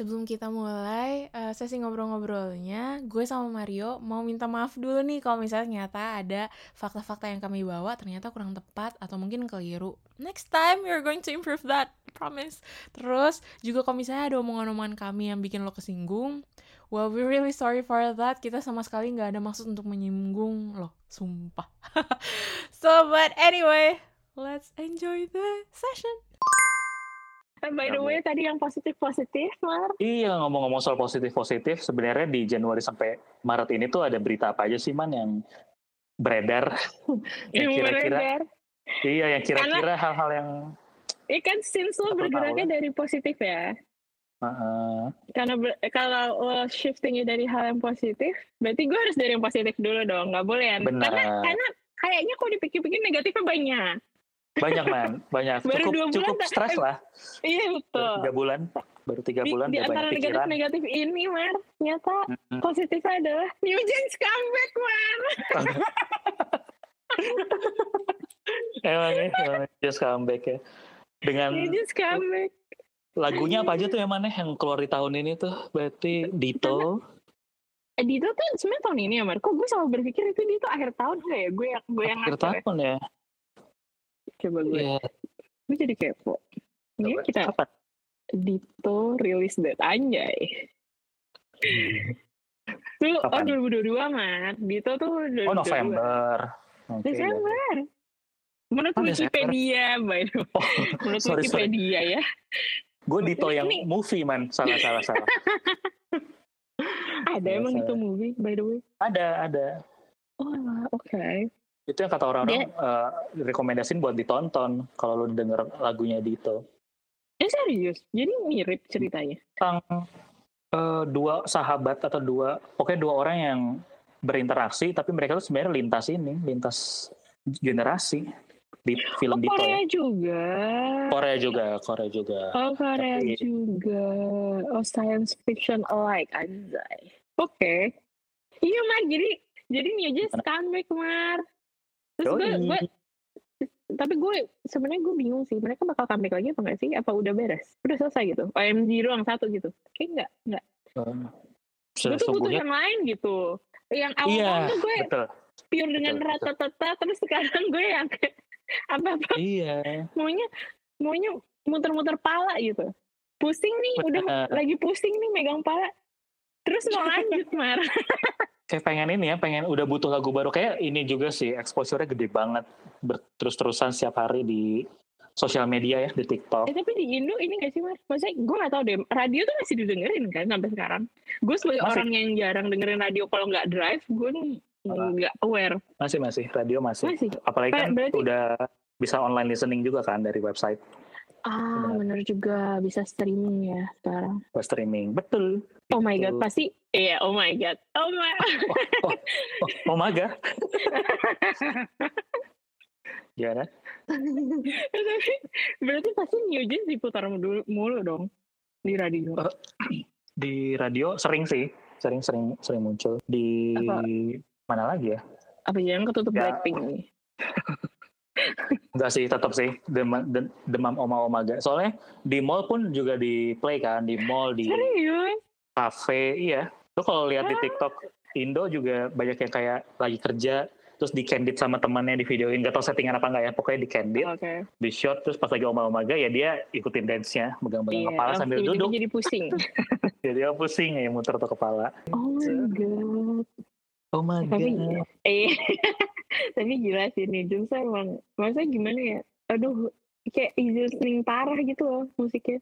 Sebelum kita mulai uh, sesi ngobrol-ngobrolnya, gue sama Mario mau minta maaf dulu nih kalau misalnya ternyata ada fakta-fakta yang kami bawa ternyata kurang tepat atau mungkin keliru. Next time we're going to improve that, promise. Terus juga kalau misalnya ada omongan-omongan kami yang bikin lo kesinggung, well we're really sorry for that. Kita sama sekali nggak ada maksud untuk menyinggung lo, sumpah. so but anyway, let's enjoy the session. By the way, tadi yang positif-positif, Mar. Iya, ngomong-ngomong soal positif-positif, sebenarnya di Januari sampai Maret ini tuh ada berita apa aja sih, Man, yang beredar? yang kira-kira, Iya, yang kira-kira hal-hal yang... Iya kan, since lo bergeraknya dari positif ya. Uh-uh. Karena kalau lo shiftingnya dari hal yang positif, berarti gue harus dari yang positif dulu dong, nggak boleh ya? Karena, karena kayaknya kok dipikir-pikir negatifnya banyak. Banyak man, banyak. Baru cukup dua bulan cukup stres lah. Iya betul. Baru tiga bulan, baru tiga bulan. Di, di antara negatif-negatif ini, Mar, ternyata mm-hmm. positifnya adalah New Jeans comeback, Mar. emang ya, emang just comeback ya. Dengan New Jeans comeback. Lagunya apa aja tuh yang mana yang keluar di tahun ini tuh? Berarti Dito. Eh, Dito tuh sebenarnya tahun ini ya, Mar. Kok gue selalu berpikir itu Dito akhir tahun gak ya? Gue yang gue yang akhir tahun ya. Coba gue. Yeah. Gue jadi kepo. Ini Coba, kita kapan? Dito rilis date anjay. Tuh, oh 2022 Mat. Dito tuh 2022. Oh November. Okay, Desember. Menurut oh, Wikipedia, by the way. Oh, Menurut sorry, Wikipedia sorry. ya. Gue Dito yang ini. movie man. Salah, salah, salah. ada emang salah. itu movie, by the way? Ada, ada. Oh, oke. Okay itu yang kata orang-orang uh, rekomendasiin buat ditonton kalau lo denger lagunya Dito. Eh serius? Jadi mirip ceritanya? Tentang uh, dua sahabat atau dua, pokoknya dua orang yang berinteraksi, tapi mereka tuh sebenarnya lintas ini, lintas generasi di film oh, Dito. Korea ya. juga. Korea juga, Korea juga. Oh Korea tapi, juga. Oh science fiction alike, anjay. Oke. Okay. Iya Mar, jadi jadi nih aja comeback Mar. Terus gue, gue tapi gue sebenarnya gue bingung sih mereka bakal comeback lagi apa enggak sih apa udah beres udah selesai gitu OMG doang satu gitu kayak enggak enggak um, gue tuh butuh yang lain gitu yang awal iya, tuh gue betul. pure dengan rata-rata terus sekarang gue yang apa apa? Iya. Maunya maunya muter-muter pala gitu. Pusing nih udah lagi pusing nih megang pala. Terus mau lanjut mar. Kayak pengen ini ya, pengen udah butuh lagu baru. Kayak ini juga sih exposure-nya gede banget. Terus-terusan setiap hari di sosial media ya di TikTok. Eh, tapi di Indo ini gak sih mas? Maksudnya gue gak tau deh, radio tuh masih didengerin kan sampai sekarang. Gue sebagai masih. orang yang jarang dengerin radio kalau nggak drive, gue nggak aware. Masih masih, radio masih. masih. Apalagi kan Berarti... udah bisa online listening juga kan dari website. Ah, benar juga bisa streaming ya sekarang. Bisa streaming, betul. Oh my god, pasti iya. Oh my god, oh my. oh, oh, oh, oh my god. Gimana? Tapi berarti pasti New Jeans diputar mulu, mulu dong di radio. Uh, di radio sering sih, sering sering sering muncul. Di Apa? Mana lagi ya? Apa yang ketutup ya. Blackpink nih? Enggak sih, tetap sih demam, demam oma-oma gak. Soalnya di mall pun juga di play kan, di mall, di cafe, iya. Tuh kalau lihat di TikTok Indo juga banyak yang kayak lagi kerja, terus di candid sama temannya di videoin, gak tau settingan apa enggak ya, pokoknya di candid, okay. di shot, terus pas lagi oma-oma gak, ya dia ikutin dance-nya, megang-megang iya, kepala sambil duduk. jadi pusing. jadi dia pusing ya, muter tuh kepala. Oh my god. Oh my tapi, god. Eh, tapi gila sih nih, Jungsa emang, maksudnya gimana ya? Aduh, kayak easy listening parah gitu loh musiknya.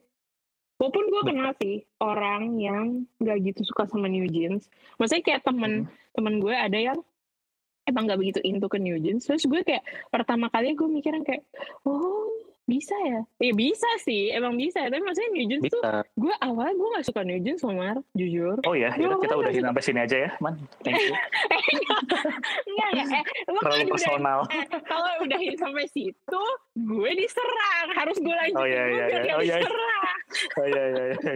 Walaupun gue kenal sih orang yang gak gitu suka sama New Jeans. Maksudnya kayak temen, hmm. temen gue ada yang emang gak begitu into ke New Jeans. Terus gue kayak pertama kali gue mikirin kayak, oh bisa ya? Iya bisa sih, emang bisa. Tapi maksudnya New Jeans bisa. tuh, gue awalnya gue gak suka New Jeans, Omar, jujur. Oh ya, yaudah, kita udah sampai sini aja ya, man. Thank you. Enggak, enggak. Eh, lo Terlalu personal. Udah, eh, kalau udah sampai situ, gue diserang. Harus gue lanjutin oh, iya, iya, biar iya. oh, iya. diserang. oh iya iya iya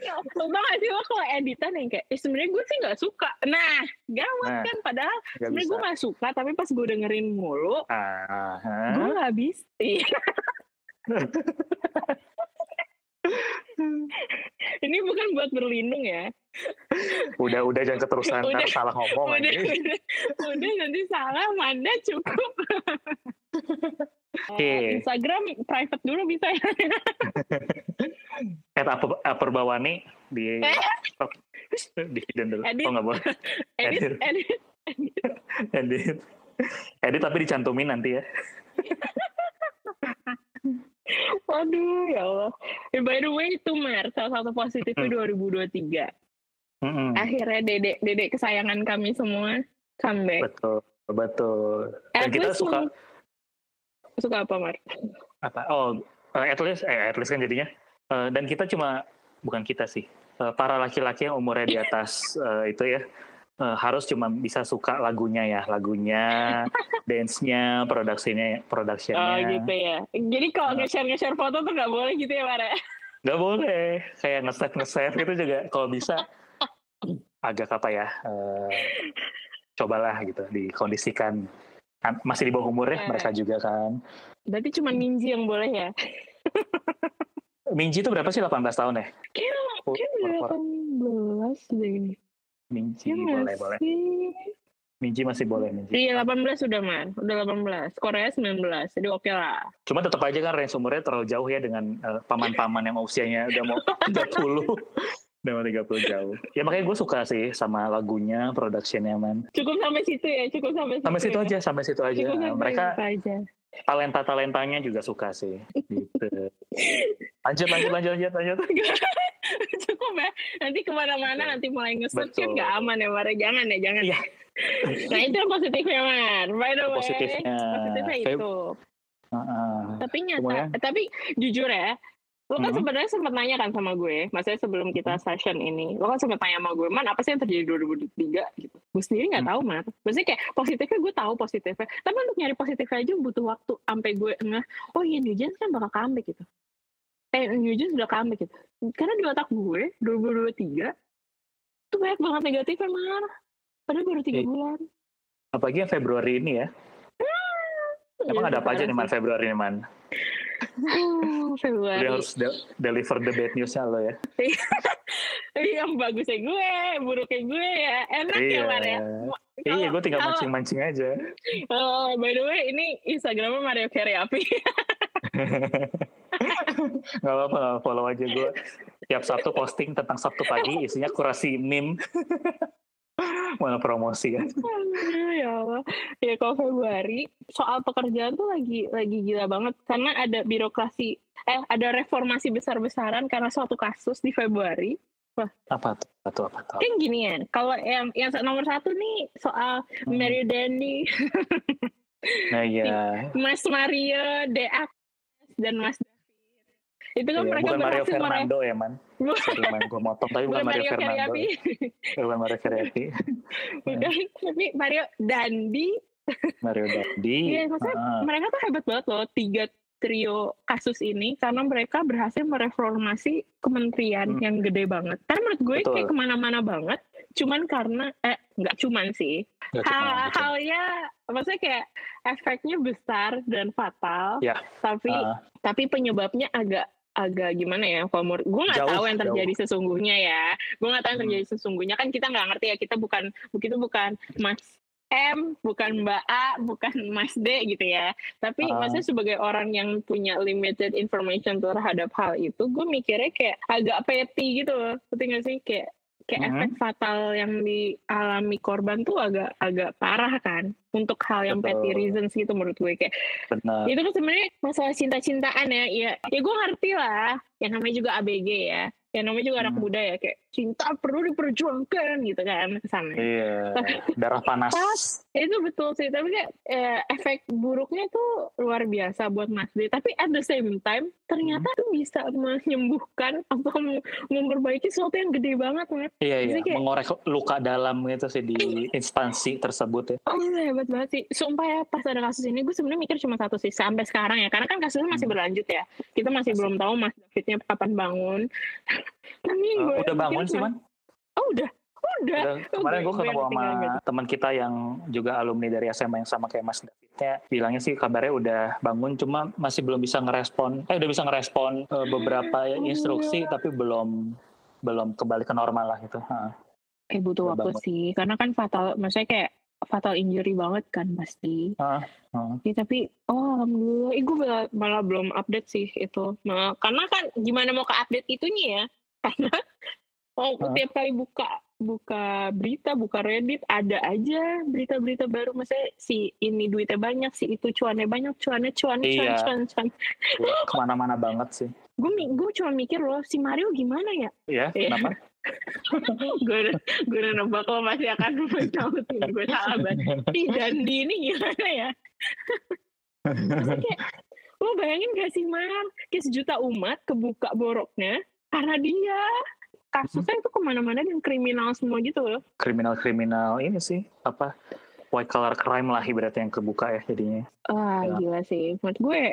ya, lo gak sih lo kalau editan yang kayak eh, sebenarnya gue sih nggak suka nah gawat Nah, kan padahal sebenarnya gue nggak suka tapi pas gue dengerin mulu ah, gue hah? nggak bisa ini bukan buat berlindung ya udah udah jangan keterusan Udah. salah ngomong udah, aja udah, udah nanti salah Manda cukup Oke. Eh, Instagram private dulu bisa ya At Aper, Aperbawani di di hidden dulu. Edit. Oh nggak boleh. edit edit Edit. Edit tapi dicantumin nanti ya. Waduh ya Allah Eh, by the way itu Mar salah satu positifnya 2023 Mm-mm. akhirnya dedek dedek kesayangan kami semua comeback Betul, betul. Dan At kita suka suka apa Mar apa? Oh, eh, at least, eh, at least kan jadinya. Eh, dan kita cuma bukan kita sih. Eh, para laki-laki yang umurnya di atas eh, itu ya eh, harus cuma bisa suka lagunya ya, lagunya, dance-nya, produksinya, oh productionnya. gitu ya jadi kalau Nah. nge-share nge-share foto tuh nggak boleh gitu ya Mar ya? Gak boleh. Kayak nge-save nge-save itu juga kalau bisa agak apa ya? eh, cobalah gitu dikondisikan. Kan Masih di bawah umur ya Eh. mereka juga kan. berarti cuma Minji yang boleh ya Minji itu berapa sih 18 tahun ya? Kayak Oh, kayak for- for- 18 deh ini. Minji nggak boleh boleh. Minji masih boleh Minji. Iya 18 sudah man, udah 18. Korea 19, jadi oke lah. Cuma tetap aja kan range umurnya terlalu jauh ya dengan eh, paman-paman yang usianya udah mau 30. udah mau 30 jauh. Ya makanya gue suka sih sama lagunya, productionnya man. Cukup sampai situ ya, cukup sampai situ. Sampai situ ya. aja, sampai situ aja. Cukup sampai Mereka situ aja. Talenta-talentanya juga suka sih. Gitu. Lanjut, lanjut, lanjut, lanjut, lanjut. cukup ya. Nanti ke mana-mana nanti mulai ngeset kan nggak aman ya, Mare. Jangan ya, jangan. Iya. nah itu yang positifnya, Mar. By the way. Positifnya. Positifnya itu. Heeh. Tapi nyata, Semuanya. tapi jujur ya, lo kan Mhm. sebenarnya sempat nanya kan sama gue, maksudnya sebelum kita session ini, lo kan sempat tanya sama gue, man apa sih yang terjadi 2023 gitu. Gue sendiri nggak Hmm. tahu man. Maksudnya kayak positifnya gue tahu positifnya, tapi untuk nyari positifnya aja butuh waktu sampai gue ngeh, oh iya New Jeans kan bakal comeback gitu. Eh New Jeans udah comeback gitu. Karena di otak gue 2023 tuh banyak banget negatifnya man. Padahal baru tiga Eh, bulan. Apalagi yang Februari ini ya. Emang Iya, ada apa aja nih man. Februari nih man? Februari. Dia harus de- deliver the bad newsnya lo ya. yang bagusnya gue, buruknya gue ya enak ya Iya. Ya. Iya, gue tinggal mancing-mancing aja. Oh, by the way, ini Instagramnya Mario Carriapi. Gak apa-apa, follow aja gue. Tiap Sabtu posting tentang Sabtu pagi, isinya kurasi meme. Mana promosi kan. Ya Allah. Ya kalau Februari, soal pekerjaan tuh lagi lagi gila banget karena ada birokrasi eh ada reformasi besar-besaran karena suatu kasus di Februari. Apa tuh? Apa tuh? Apa tuh? Kan gini ya, kalau yang yang nomor satu nih soal Hmm. Mario Dandi, Nah iya. Mas Mario, DA dan Mas David. Itu kan Iya, mereka bukan Mario berhasil meraih Fernando ya man. Sorry man, gue motong. Tapi bukan bukan Mario Mario Fernando. Carriapi. Bukan Mario Carriapi. bukan tapi Mario Dandi Mario Dandi. Iya, maksudnya Ah, mereka tuh hebat banget loh tiga trio kasus ini karena mereka berhasil mereformasi kementerian Hmm. yang gede banget. Karena menurut gue Betul. kayak ke mana-mana banget. Cuman karena eh nggak cuman sih. nggak cuma gitu. Hal-halnya maksudnya kayak efeknya besar dan fatal. Ya. Tapi Ah, tapi penyebabnya agak agak gimana ya kalau menurut gue nggak Jauh, tahu yang jauh. terjadi sesungguhnya ya gue nggak tahu yang Hmm. terjadi sesungguhnya kan kita nggak ngerti ya kita bukan begitu bukan Mas M bukan Mbak A bukan Mas D gitu ya tapi Ah. maksudnya sebagai orang yang punya limited information terhadap hal itu gue mikirnya kayak agak petty gitu loh ngerti nggak sih kayak kayak Mhm. efek fatal yang dialami korban tuh agak agak parah kan untuk hal yang petty Betul. reasons gitu menurut gue kayak benar. itu kan sebenarnya masalah cinta-cintaan ya ya ya gue ngerti lah yang namanya juga ABG ya yang namanya juga anak Hmm. muda ya kayak cinta perlu diperjuangkan gitu kan ke sana. Iya. Darah panas. Pas, itu betul sih. Tapi kayak eh, efek buruknya tuh luar biasa buat Mas D. Tapi at the same time ternyata hmm. tuh bisa menyembuhkan atau memperbaiki sesuatu yang gede banget kan. Iya iya. Kayak, Mengorek luka dalam gitu sih di instansi tersebut ya. Oh hebat banget sih. Sumpah ya pas ada kasus ini gue sebenarnya mikir cuma satu sih sampai sekarang ya. Karena kan kasusnya masih hmm. berlanjut ya. Kita masih, masih. belum tahu Mas Davidnya kapan bangun. Tapi uh, udah bangun sih man? Oh udah. Udah. udah. Kemarin gue ketemu sama teman kita yang juga alumni dari SMA yang sama kayak Mas Davidnya. Bilangnya sih kabarnya udah bangun, cuma masih belum bisa ngerespon. Eh udah bisa ngerespon uh, beberapa oh, instruksi, iya. tapi belum belum kembali ke normal lah gitu. Ha. Eh butuh waktu bangun. sih, karena kan fatal, maksudnya kayak fatal injury banget kan pasti. Uh, uh. Ya, tapi oh alhamdulillah, eh, gue malah, malah belum update sih itu. Nah, karena kan gimana mau ke update itunya ya? Karena oh uh. tiap kali buka buka berita, buka Reddit ada aja berita-berita baru. Maksudnya si ini duitnya banyak, si itu cuannya banyak, cuannya cuan, iya. cuan, cuan, cuan. Ke mana-mana banget sih. Gue gue cuma mikir loh, si Mario gimana ya? Iya, kenapa? gue gue nebak lo masih akan mencautin gue salah banget dan di ini gimana ya kayak lo bayangin gak sih Mar kayak sejuta umat kebuka boroknya karena dia kasusnya itu ke mana-mana dan kriminal semua gitu loh kriminal-kriminal ini sih apa white collar crime lah ibaratnya yang kebuka ya jadinya. Wah ya. gila sih, menurut gue,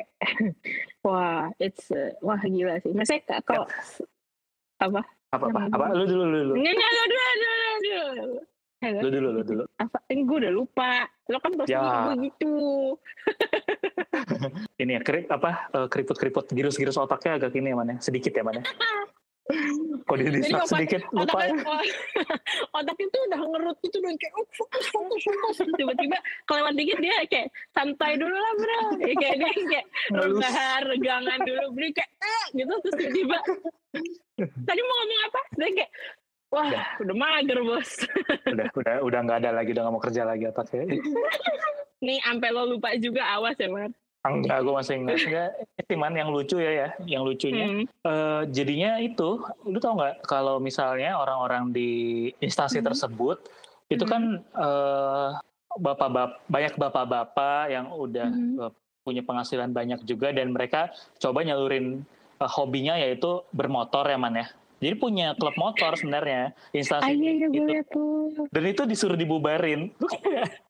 wah it's uh, wah gila sih. Maksudnya kalau ya. apa apa apa apa lu dulu lu dulu nggak nggak lu dulu dulu dulu Halo? Lu dulu, lu dulu. Apa? Ini gue udah lupa. Lo kan pasti ya. begitu. ini ya, kerip, apa, uh, keriput-keriput, girus-girus otaknya agak ini ya, mana? Sedikit ya, mana? Kok dia distract sedikit, lupa ya. Otak itu udah ngerut gitu, udah kayak, oh, fokus, fokus, fokus. Tiba-tiba kelewat dikit dia kayak, santai dulu lah bro. Ya, kayak dia kayak, rebahan, regangan dulu. Beri kayak, eh, gitu. Terus tiba-tiba, tadi mau ngomong apa? Dia kayak, Wah, udah, udah mager bos. udah, udah, udah nggak ada lagi, udah nggak mau kerja lagi otaknya. Nih, sampai lo lupa juga, awas ya, Mar. Enggak, gue masih ingat. Enggak, cuman yang lucu ya ya, yang lucunya. Hmm. Uh, jadinya itu, lu tau nggak kalau misalnya orang-orang di instansi hmm. tersebut itu hmm. kan uh, bapak-bapak banyak bapak-bapak yang udah hmm. punya penghasilan banyak juga dan mereka coba nyalurin uh, hobinya yaitu bermotor ya man ya. Jadi punya klub motor sebenarnya instansi iya, itu. Dan itu disuruh dibubarin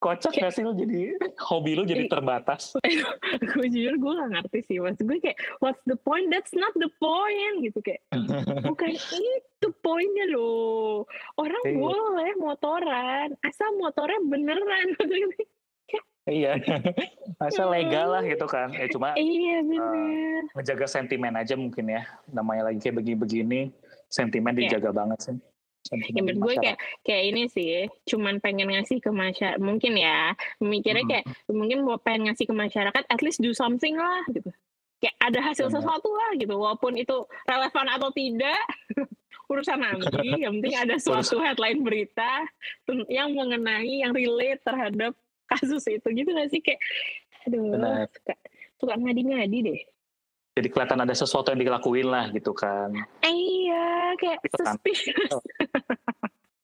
kocak gak sih lo jadi hobi lo jadi terbatas? Gue jujur gue gak ngerti sih. Mas gue kayak what's the point? That's not the point gitu. Kayak bukan itu poinnya lo. Orang iya. boleh motoran asal motornya beneran. Iya. Asal legal lah gitu kan. Ya cuma iya bener. uh, menjaga sentimen aja mungkin ya. Namanya lagi kayak begini-begini sentimen iya. dijaga yeah. banget sih ya menurut gue kayak kayak ini sih cuman pengen ngasih ke masyarakat mungkin ya mikirnya kayak hmm. mungkin mau pengen ngasih ke masyarakat at least do something lah gitu. Kayak ada hasil Benar. sesuatu lah gitu. Walaupun itu relevan atau tidak urusan nanti. Yang penting ada suatu headline berita yang mengenai yang relate terhadap kasus itu. Gitu gak sih? Kayak aduh Benar. suka suka ngadi-ngadi deh jadi kelihatan ada sesuatu yang dilakuin lah gitu kan. Iya, kayak gitu kan. suspicious.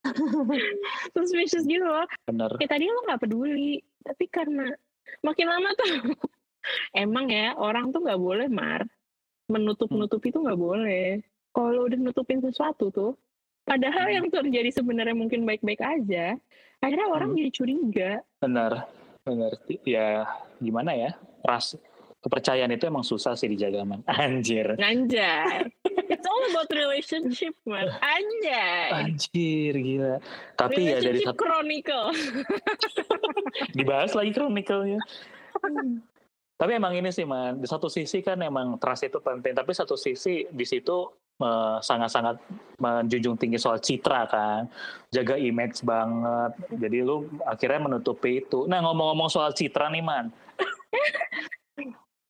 suspicious gitu loh. Bener. Kayak tadi lo gak peduli, tapi karena makin lama tuh emang ya orang tuh gak boleh mar menutup-nutup itu gak boleh. Kalau udah nutupin sesuatu tuh, padahal hmm. yang terjadi sebenarnya mungkin baik-baik aja, akhirnya orang hmm. jadi curiga. Benar, benar. Ya gimana ya? Ras kepercayaan itu emang susah sih dijaga man. Anjir. Anjir. It's all about relationship man. Anjir. Anjir gila. Tapi ya dari satu chronicle. Dibahas lagi chronicle-nya. Tapi emang ini sih man, di satu sisi kan emang trust itu penting, tapi satu sisi di situ eh, sangat-sangat menjunjung tinggi soal citra kan, jaga image banget. Jadi lu akhirnya menutupi itu. Nah ngomong-ngomong soal citra nih man,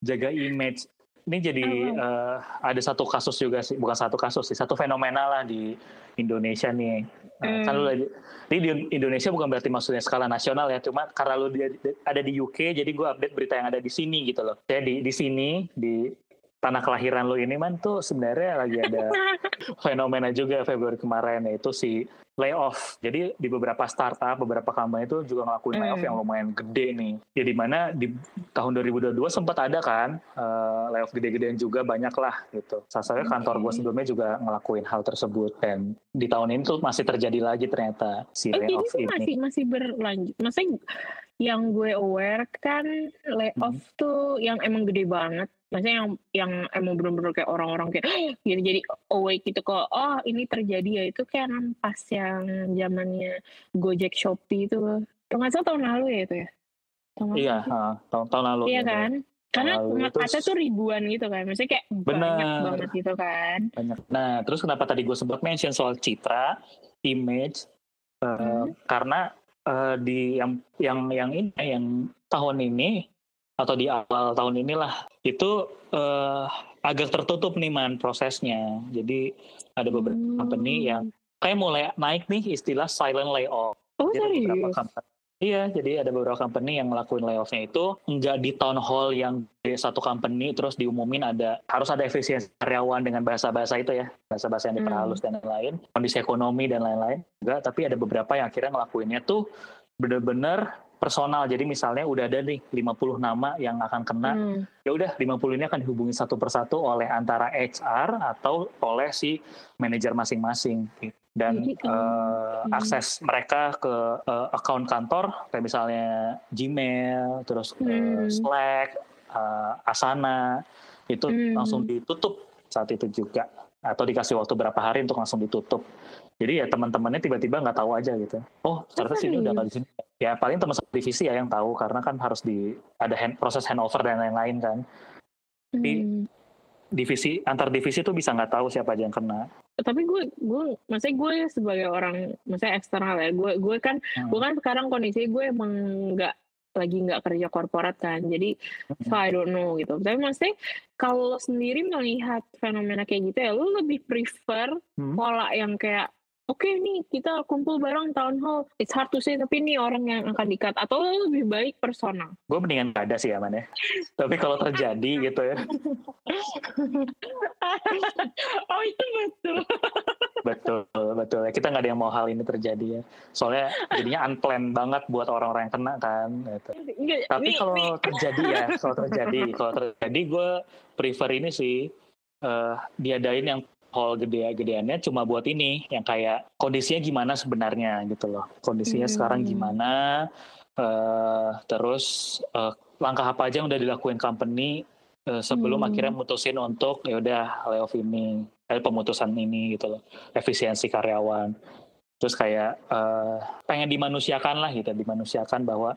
jaga image ini jadi uh, ada satu kasus juga sih bukan satu kasus sih satu fenomena lah di Indonesia nih uh, mm. kan lu hmm. di Indonesia bukan berarti maksudnya skala nasional ya cuma karena lu di, ada di UK jadi gue update berita yang ada di sini gitu loh saya di di sini di tanah kelahiran lo ini man tuh sebenarnya lagi ada fenomena juga Februari kemarin yaitu si layoff. Jadi di beberapa startup, beberapa company itu juga ngelakuin layoff yang lumayan gede nih. Ya di mana di tahun 2022 sempat ada kan uh, layoff gede-gedean juga banyak lah gitu. Salah kantor gue sebelumnya juga ngelakuin hal tersebut dan di tahun ini tuh masih terjadi lagi ternyata si eh, layoff ini. Masih masih berlanjut. Maksudnya yang gue aware kan layoff hmm. tuh yang emang gede banget maksudnya yang yang emang bener-bener kayak orang-orang kayak gitu. Jadi awake gitu kok oh ini terjadi ya. Itu kayak pas yang zamannya Gojek Shopee itu. Kalau nggak salah tahun lalu ya itu ya? Tahun iya uh, tahun tahun lalu iya kan? Karena ada tuh ribuan gitu kan. Maksudnya kayak bener. banyak banget gitu kan. Banyak. Nah terus kenapa tadi gue sempat mention soal citra image uh, hmm. karena uh, di yang yang yang ini yang tahun ini atau di awal tahun inilah itu uh, agak tertutup nih man prosesnya. Jadi ada beberapa hmm. company yang kayak mulai naik nih istilah silent layoff. Oh jadi beberapa company, Iya, jadi ada beberapa company yang ngelakuin layoffnya itu nggak di town hall yang di satu company terus diumumin ada harus ada efisiensi karyawan dengan bahasa-bahasa itu ya, bahasa-bahasa yang diperhalus hmm. dan lain-lain, kondisi ekonomi dan lain-lain. Enggak, tapi ada beberapa yang akhirnya ngelakuinnya tuh bener-bener personal. Jadi misalnya udah ada nih 50 nama yang akan kena. Hmm. Ya udah 50 ini akan dihubungi satu persatu oleh antara HR atau oleh si manajer masing-masing. Dan Jadi, uh, hmm. akses mereka ke uh, account kantor kayak misalnya Gmail, terus hmm. Slack, uh, Asana itu hmm. langsung ditutup saat itu juga atau dikasih waktu berapa hari untuk langsung ditutup. Jadi ya teman-temannya tiba-tiba nggak tahu aja gitu. Oh ternyata sini udah nggak di sini. Ya paling teman satu divisi ya yang tahu karena kan harus di ada hand, proses handover dan lain-lain kan. Jadi hmm. divisi antar divisi tuh bisa nggak tahu siapa aja yang kena. Tapi gue gue maksudnya gue sebagai orang maksudnya eksternal ya gue gue kan hmm. gue kan sekarang kondisi gue emang nggak lagi nggak kerja korporat kan. Jadi so I don't know gitu. Tapi maksudnya kalau sendiri melihat fenomena kayak gitu ya lo lebih prefer hmm. pola yang kayak oke okay, nih kita kumpul bareng town hall it's hard to say tapi ini orang yang akan dikat atau lebih baik personal? Gue mendingan gak ada sih aman ya. Tapi kalau terjadi gitu ya. Oh itu betul betul betul ya kita nggak ada yang mau hal ini terjadi ya soalnya jadinya unplanned banget buat orang-orang yang kena kan gitu. tapi kalau terjadi ya kalau terjadi kalau terjadi gue prefer ini sih uh, diadain yang hall gede-gedeannya cuma buat ini yang kayak kondisinya gimana sebenarnya gitu loh kondisinya hmm. sekarang gimana uh, terus uh, langkah apa aja yang udah dilakuin company sebelum hmm. akhirnya mutusin untuk ya udah layoff ini eh, pemutusan ini gitu loh efisiensi karyawan terus kayak uh, pengen dimanusiakan lah gitu dimanusiakan bahwa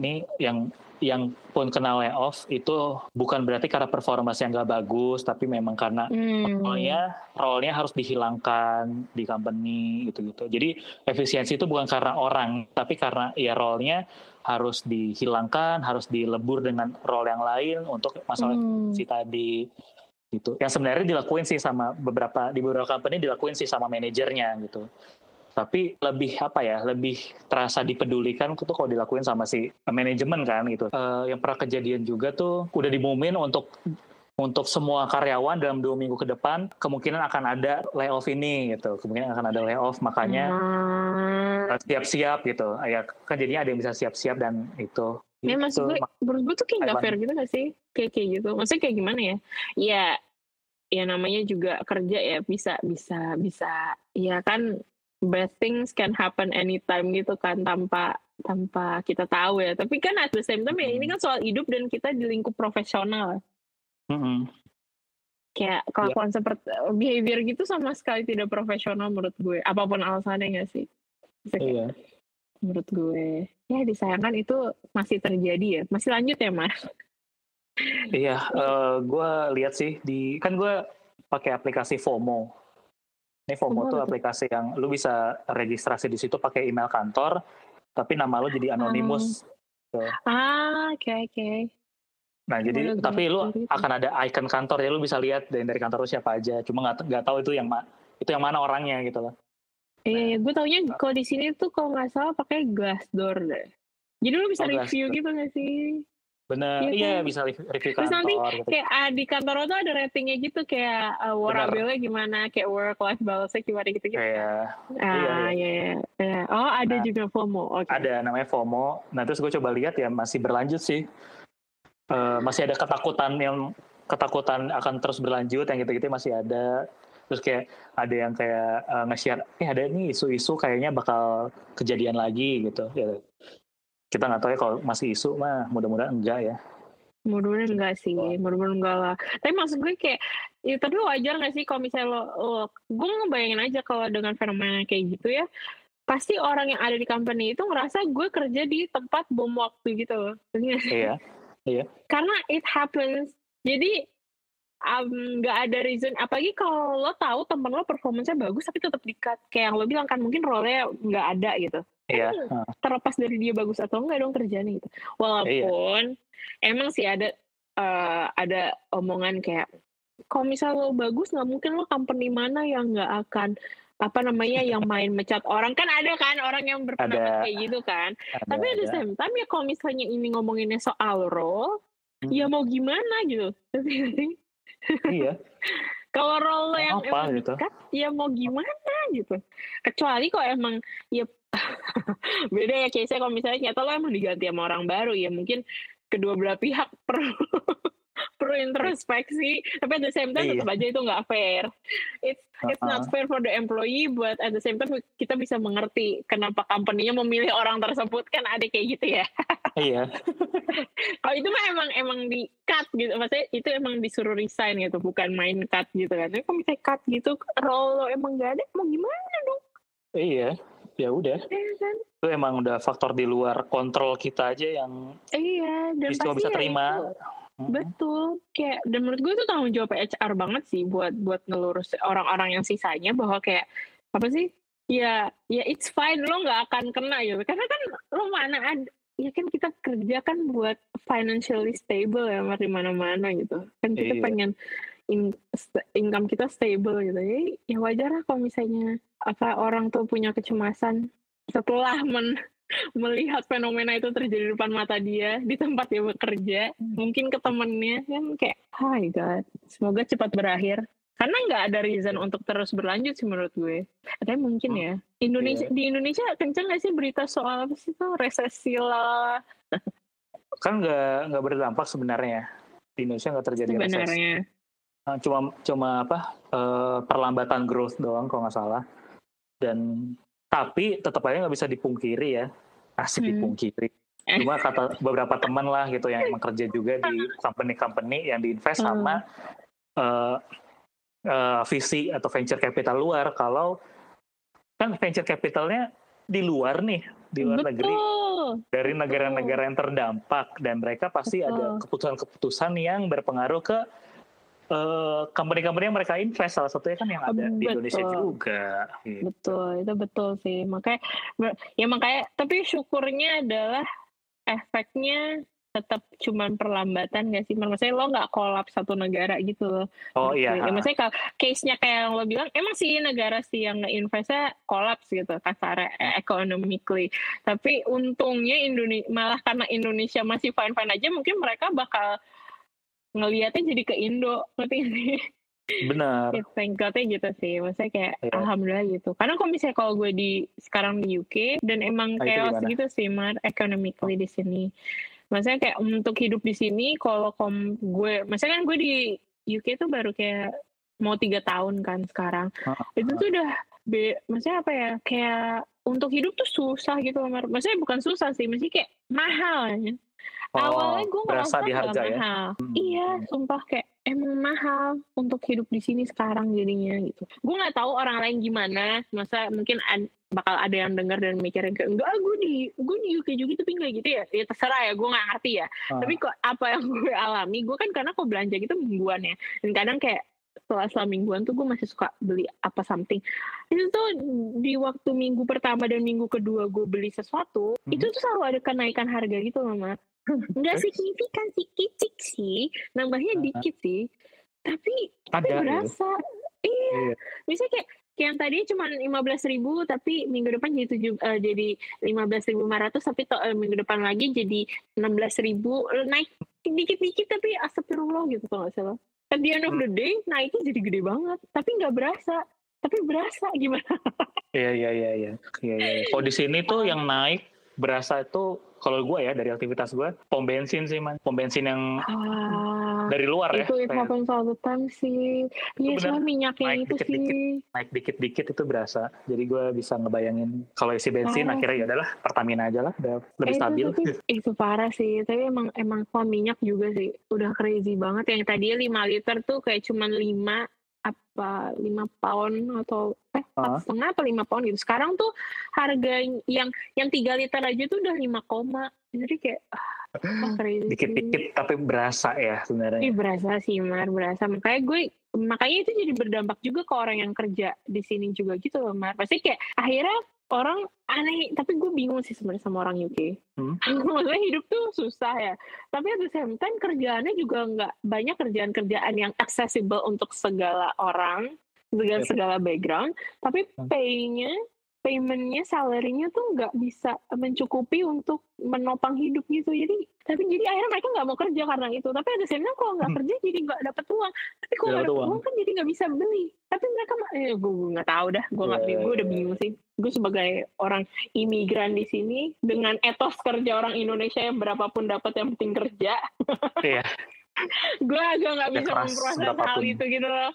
ini yang yang pun kena layoff itu bukan berarti karena performa yang nggak bagus, tapi memang karena hmm. role-nya role-nya harus dihilangkan di company gitu-gitu. Jadi efisiensi itu bukan karena orang, tapi karena ya role-nya harus dihilangkan, harus dilebur dengan role yang lain untuk masalah hmm. si tadi gitu. Yang sebenarnya dilakuin sih sama beberapa di beberapa company dilakuin sih sama manajernya gitu tapi lebih apa ya lebih terasa dipedulikan tuh kalau dilakuin sama si manajemen kan gitu uh, yang pernah kejadian juga tuh udah dimumin untuk untuk semua karyawan dalam dua minggu ke depan kemungkinan akan ada layoff ini gitu kemungkinan akan ada layoff makanya hmm. siap-siap gitu ya kan jadinya ada yang bisa siap-siap dan itu Ya maksud gue, menurut gue tuh kayak gak fair gitu gak sih? Kayak kayak gitu. Maksudnya kayak gimana ya? Ya, ya namanya juga kerja ya bisa bisa bisa ya kan bad things can happen anytime gitu kan tanpa tanpa kita tahu ya. Tapi kan at the same time ya ini kan soal hidup dan kita di lingkup profesional. Mm-hmm. kayak kelakuan yeah. seperti behavior gitu sama sekali tidak profesional menurut gue. Apa pun alasannya gak sih? Iya. menurut gue. Ya disayangkan itu masih terjadi ya. Masih lanjut ya mas? Iya uh, gue lihat sih di kan gue pakai aplikasi FOMO ini FOMO tuh aplikasi yang lu bisa registrasi di situ pakai email kantor, tapi nama lu jadi anonimus. Hmm. Ah, oke okay, oke. Okay. Nah jadi Boleh tapi lu gitu. akan ada icon kantor ya lu bisa lihat dari, dari kantor lu siapa aja. Cuma nggak nggak tahu itu yang ma itu yang mana orangnya gitu loh. Eh, nah, gue taunya kalau di sini tuh kalau nggak salah pakai Glassdoor deh. Jadi lu bisa oh, review gitu nggak sih? Bener, iya, iya bisa review, Terus kantor. nanti gitu. kayak uh, di kantor tuh ada ratingnya gitu kayak uh, warabelnya gimana, kayak work life balance gimana gitu gitu. Kayak, ah, iya, iya. iya, iya. Oh ada Nah, juga FOMO. Oke. ada namanya FOMO. Nah terus gue coba lihat ya masih berlanjut sih. Eh, masih ada ketakutan yang ketakutan akan terus berlanjut yang gitu-gitu masih ada. Terus kayak ada yang kayak eh, nge-share, eh ada nih isu-isu kayaknya bakal kejadian lagi gitu. Ya, kita nggak tahu ya kalau masih isu mah mudah-mudahan enggak ya. Mudah-mudahan enggak sih, mudah-mudahan enggak lah. Tapi maksud gue kayak, ya tapi wajar gak sih kalau misalnya lo, lo gue ngebayangin aja kalau dengan fenomena kayak gitu ya, pasti orang yang ada di company itu ngerasa gue kerja di tempat bom waktu gitu loh. Nggak? Iya, iya. Karena it happens. Jadi um, nggak ada reason apalagi kalau lo tahu temen lo performance-nya bagus tapi tetap di-cut kayak yang lo bilang kan mungkin role-nya nggak ada gitu Iya. Kan terlepas dari dia bagus atau enggak dong kerjanya gitu walaupun emang sih ada eh, ada omongan kayak kalau misal lo bagus nggak mungkin lo company mana yang nggak akan apa namanya yang main mecat orang kan ada kan orang yang berpendapat kayak gitu kan Ada, tapi at the ada. same time ya kalau misalnya ini ngomonginnya soal role Hmm. ya mau gimana gitu? Iya. kalau role yang Apa emang gitu. dekat ya mau gimana gitu kecuali kok emang ya beda ya case kalau misalnya nyata lo emang diganti sama orang baru ya mungkin kedua belah pihak perlu perlu introspeksi tapi at the same time Iya. tetap aja itu nggak fair it's it's not Uh-uh. fair for the employee but at the same time kita bisa mengerti kenapa company-nya memilih orang tersebut kan ada kayak gitu ya Iya. kalau itu mah emang emang di cut gitu maksudnya itu emang disuruh resign gitu bukan main cut gitu kan tapi kalau misalnya cut gitu role lo emang gak ada mau gimana dong Iya. Ya udah. ya kan Itu emang udah faktor di luar kontrol kita aja yang iya dan pasti bisa ya terima. itu. betul kayak dan menurut gue itu tanggung jawab HR banget sih buat buat ngelurus orang-orang yang sisanya bahwa kayak apa sih ya ya it's fine lo nggak akan kena gitu karena kan lo mana ada ya kan kita kerja kan buat financially stable ya di mana-mana gitu kan kita Iya. pengen in- income kita stable gitu ya ya wajar lah kalau misalnya apa orang tuh punya kecemasan setelah men melihat fenomena itu terjadi di depan mata dia di tempat dia bekerja mungkin ke temennya kan kayak hi god semoga cepat berakhir. Karena nggak ada reason untuk terus berlanjut sih menurut gue. Tapi mungkin ya Indonesia di Indonesia kenceng gak sih berita soal apa sih tuh resesi lah? Kan nggak nggak berdampak sebenarnya. Di Indonesia nggak terjadi resesi. sebenarnya. Nah, Cuma cuma apa eh, perlambatan growth doang kalau nggak salah. Dan tapi tetap aja nggak bisa dipungkiri ya. Asik Hmm. dipungkiri. Cuma kata beberapa teman lah gitu yang emang kerja juga di company-company yang diinvest Hmm. sama eh, eh, visi atau venture capital luar kalau kan venture capitalnya di luar nih di luar negeri betul dari negara-negara yang terdampak dan mereka pasti ada Betul. keputusan-keputusan yang berpengaruh ke eh, company-company yang mereka invest salah satunya kan yang ada di Indonesia Betul. juga gitu. betul itu betul sih. Makanya ya makanya tapi syukurnya adalah efeknya tetap cuman perlambatan gak sih? Maksudnya lo nggak kolaps satu negara gitu loh. Oh iya ya, maksudnya kalau case-nya kayak yang lo bilang emang sih negara sih yang nge-investnya kolaps gitu kasar economically. Tapi untungnya Indonesia malah karena Indonesia masih fine-fine aja mungkin mereka bakal ngelihatnya jadi ke Indo ngerti nggak sih benar Ya, thank God-nya gitu sih. Maksudnya kayak Iya. alhamdulillah gitu. Karena kalau misalnya kalau gue di sekarang di UK dan emang Nah, itu chaos gitu sih, Mar, economically di sini. Maksudnya kayak untuk hidup di sini kalau kom gue, maksudnya kan gue di UK tuh baru kayak mau tiga tahun kan sekarang. Ah, Itu tuh udah be, maksudnya apa ya? Kayak untuk hidup tuh susah gitu, Mar. Maksudnya bukan susah sih, maksudnya kayak mahal. ya. Awalnya gue Oh, berasa ngerasa di nggak harga ya mahal. Hmm. Iya, sumpah kayak emang mahal untuk hidup di sini sekarang jadinya gitu. Gue nggak tahu orang lain gimana. Masa mungkin ad- bakal ada yang dengar dan mikirin kayak enggak gue di gue di UK juga tapi nggak gitu ya. Ya terserah ya, gue nggak ngerti ya. Ah. Tapi kok apa yang gue alami, gue kan karena kok belanja gitu mingguan ya. Dan kadang kayak setelah setelah mingguan tuh gue masih suka beli apa something. Itu tuh di waktu minggu pertama dan minggu kedua gue beli sesuatu, Mhm. itu tuh selalu ada kenaikan harga gitu loh, Mat. Nggak signifikan sih, kicik sih. Nambahnya Uh-huh. dikit sih. Tapi, tapi ada ya. berasa. Iya. Iya. Misalnya kayak kayak yang tadi cuma lima belas ribu tapi minggu depan jadi tujuh uh, jadi lima belas ribu lima ratus tapi to, uh, minggu depan lagi jadi enam belas ribu naik dikit-dikit tapi astagfirullah gitu kalau nggak salah at the end of the day naiknya jadi gede banget tapi nggak berasa tapi berasa gimana iya iya iya iya iya iya kalau di sini tuh yang naik berasa itu kalau gue ya dari aktivitas gue pom bensin sih man pom bensin yang ah, dari luar itu, ya itu it happens all the time sih. Iya soalnya minyaknya itu dikit, sih. Dikit, naik dikit-dikit itu berasa. Jadi gue bisa ngebayangin kalau isi bensin ah. akhirnya ya adalah Pertamina aja lah udah lebih eh, stabil. itu, itu, itu parah sih. Tapi emang emang pom minyak juga sih. Udah crazy banget. Yang tadinya 5 liter tuh kayak cuma 5 apa lima pound atau empat setengah apa lima pound gitu. Sekarang tuh harga yang yang tiga liter aja tuh udah lima koma. Jadi kayak oh, dikit-dikit tapi berasa ya sebenarnya. Ih, berasa sih Mar berasa. Makanya gue makanya itu jadi berdampak juga ke orang yang kerja di sini juga gitu loh Mar. Pasti kayak akhirnya orang aneh. Tapi gue bingung sih sebenarnya sama orang UK hmm? maksudnya hidup tuh susah ya. Tapi at the same time kerjaannya juga nggak banyak kerjaan-kerjaan yang accessible untuk segala orang segala segala background tapi hmm. pay-nya paymentnya salarynya tuh nggak bisa mencukupi untuk menopang hidup gitu jadi tapi jadi akhirnya mereka nggak mau kerja karena itu tapi ada same kalau nggak hmm. kerja jadi nggak dapat uang tapi kalau nggak dapat uang. kan jadi nggak bisa beli tapi mereka eh, gue nggak tahu dah gue nggak yeah, gue udah iya. bingung sih gue sebagai orang imigran di sini dengan etos kerja orang Indonesia yang berapapun dapat yang penting kerja yeah. gue agak nggak bisa memproses hal itu gitu loh.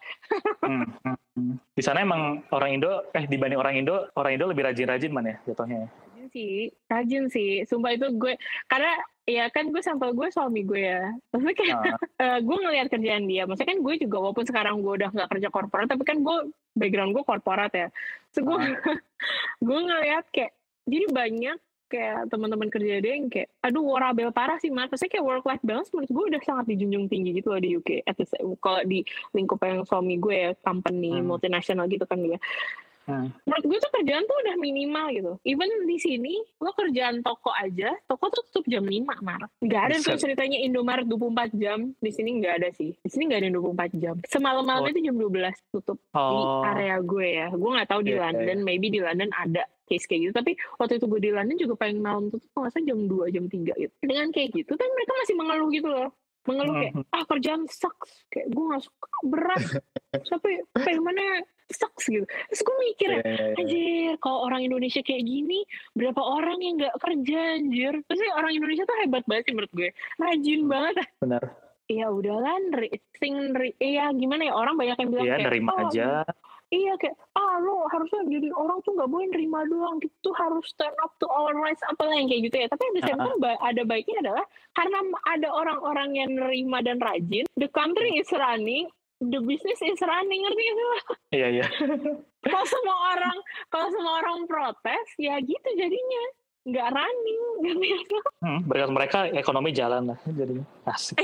hmm, hmm, hmm. Di sana emang orang Indo, eh dibanding orang Indo, orang Indo lebih rajin-rajin mana ya jatuhnya? Rajin sih, rajin sih. Sumpah itu gue, karena ya kan gue sampel gue suami gue ya. Maksudnya kayak uh. uh, gue ngeliat kerjaan dia. Maksudnya kan gue juga walaupun sekarang gue udah nggak kerja korporat, tapi kan gue background gue korporat ya. So gue uh. gue ngeliat kayak jadi banyak kayak teman-teman kerja dia yang kayak aduh warabel parah sih mas. Maksudnya kayak work life balance menurut gue udah sangat dijunjung tinggi gitu loh di UK kalau di lingkup yang suami gue ya company hmm. multinasional gitu kan dia Hmm. Menurut gue tuh kerjaan tuh udah minimal gitu. Even di sini, lo kerjaan toko aja, toko tuh tutup jam 5, Mar. Gak ada tuh ceritanya Indomaret 24 jam. Di sini gak ada sih. Di sini gak ada 24 jam. Semalam-malam oh. itu jam 12 tutup oh. di area gue ya. Gue gak tahu di yeah, London, yeah. maybe di London ada case kayak gitu. Tapi waktu itu gue di London juga paling malam tuh tuh nggak jam 2, jam 3 gitu. Dengan kayak gitu, kan mereka masih mengeluh gitu loh mengeluh kayak hmm. ah kerjaan sucks kayak gue gak suka berat tapi mana sucks gitu. Terus gue mikir yeah, yeah, yeah. anjir kalau orang Indonesia kayak gini berapa orang yang nggak kerja anjir? Terus orang Indonesia tuh hebat banget sih menurut gue. Rajin hmm, banget. benar. Ya udahlah sing iya gimana ya orang banyak yang bilang yeah, kayak nerima oh, aja. iya kayak ah lo harusnya jadi orang tuh nggak boleh nerima doang gitu harus turn up to all rights apa yang kayak gitu ya. Tapi di same time ada baiknya adalah karena ada orang-orang yang nerima dan rajin the country is running the business is running ngerti gak sih iya iya. Kalau semua orang kalau semua orang protes ya gitu jadinya. Nggak running gitu hmm, berkat mereka ekonomi jalan lah jadinya. Asik.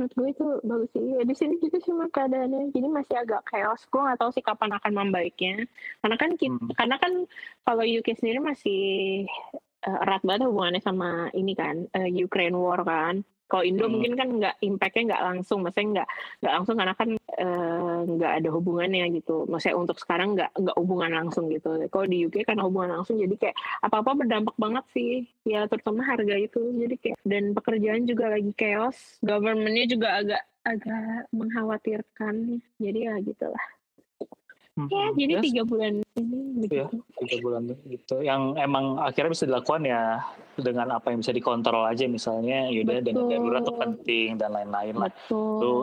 Menurut gue itu bagus sih. Ya, di sini juga cuma keadaannya. Jadi masih agak chaos. Gue nggak tahu sih kapan akan membaiknya. Karena kan kita, hmm. karena kan kalau UK sendiri masih uh, erat banget hubungannya sama ini kan uh, Ukraine war kan kalau Indo hmm. mungkin kan nggak impactnya nggak langsung, maksudnya nggak nggak langsung karena kan eh, nggak uh, ada hubungannya gitu. Maksudnya untuk sekarang nggak nggak hubungan langsung gitu. Kalau di UK kan hubungan langsung, jadi kayak apa apa berdampak banget sih. Ya terutama harga itu, jadi kayak dan pekerjaan juga lagi chaos, governmentnya juga agak agak mengkhawatirkan. Jadi ya gitulah. Ya, jadi yes. tiga bulan ini. Ya, tiga bulan gitu. Yang emang akhirnya bisa dilakukan ya dengan apa yang bisa dikontrol aja misalnya, yaudah dengan darurat itu penting dan lain-lain lah. Lu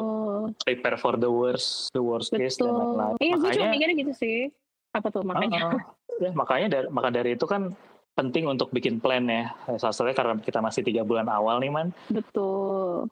prepare for the worst, the worst Betul. case dan lain-lain. Iya, gue cuma mikirnya gitu sih. Apa tuh makanya? Uh, ya, makanya dari, maka dari itu kan penting untuk bikin plan ya. Salah satunya karena kita masih tiga bulan awal nih man. Betul.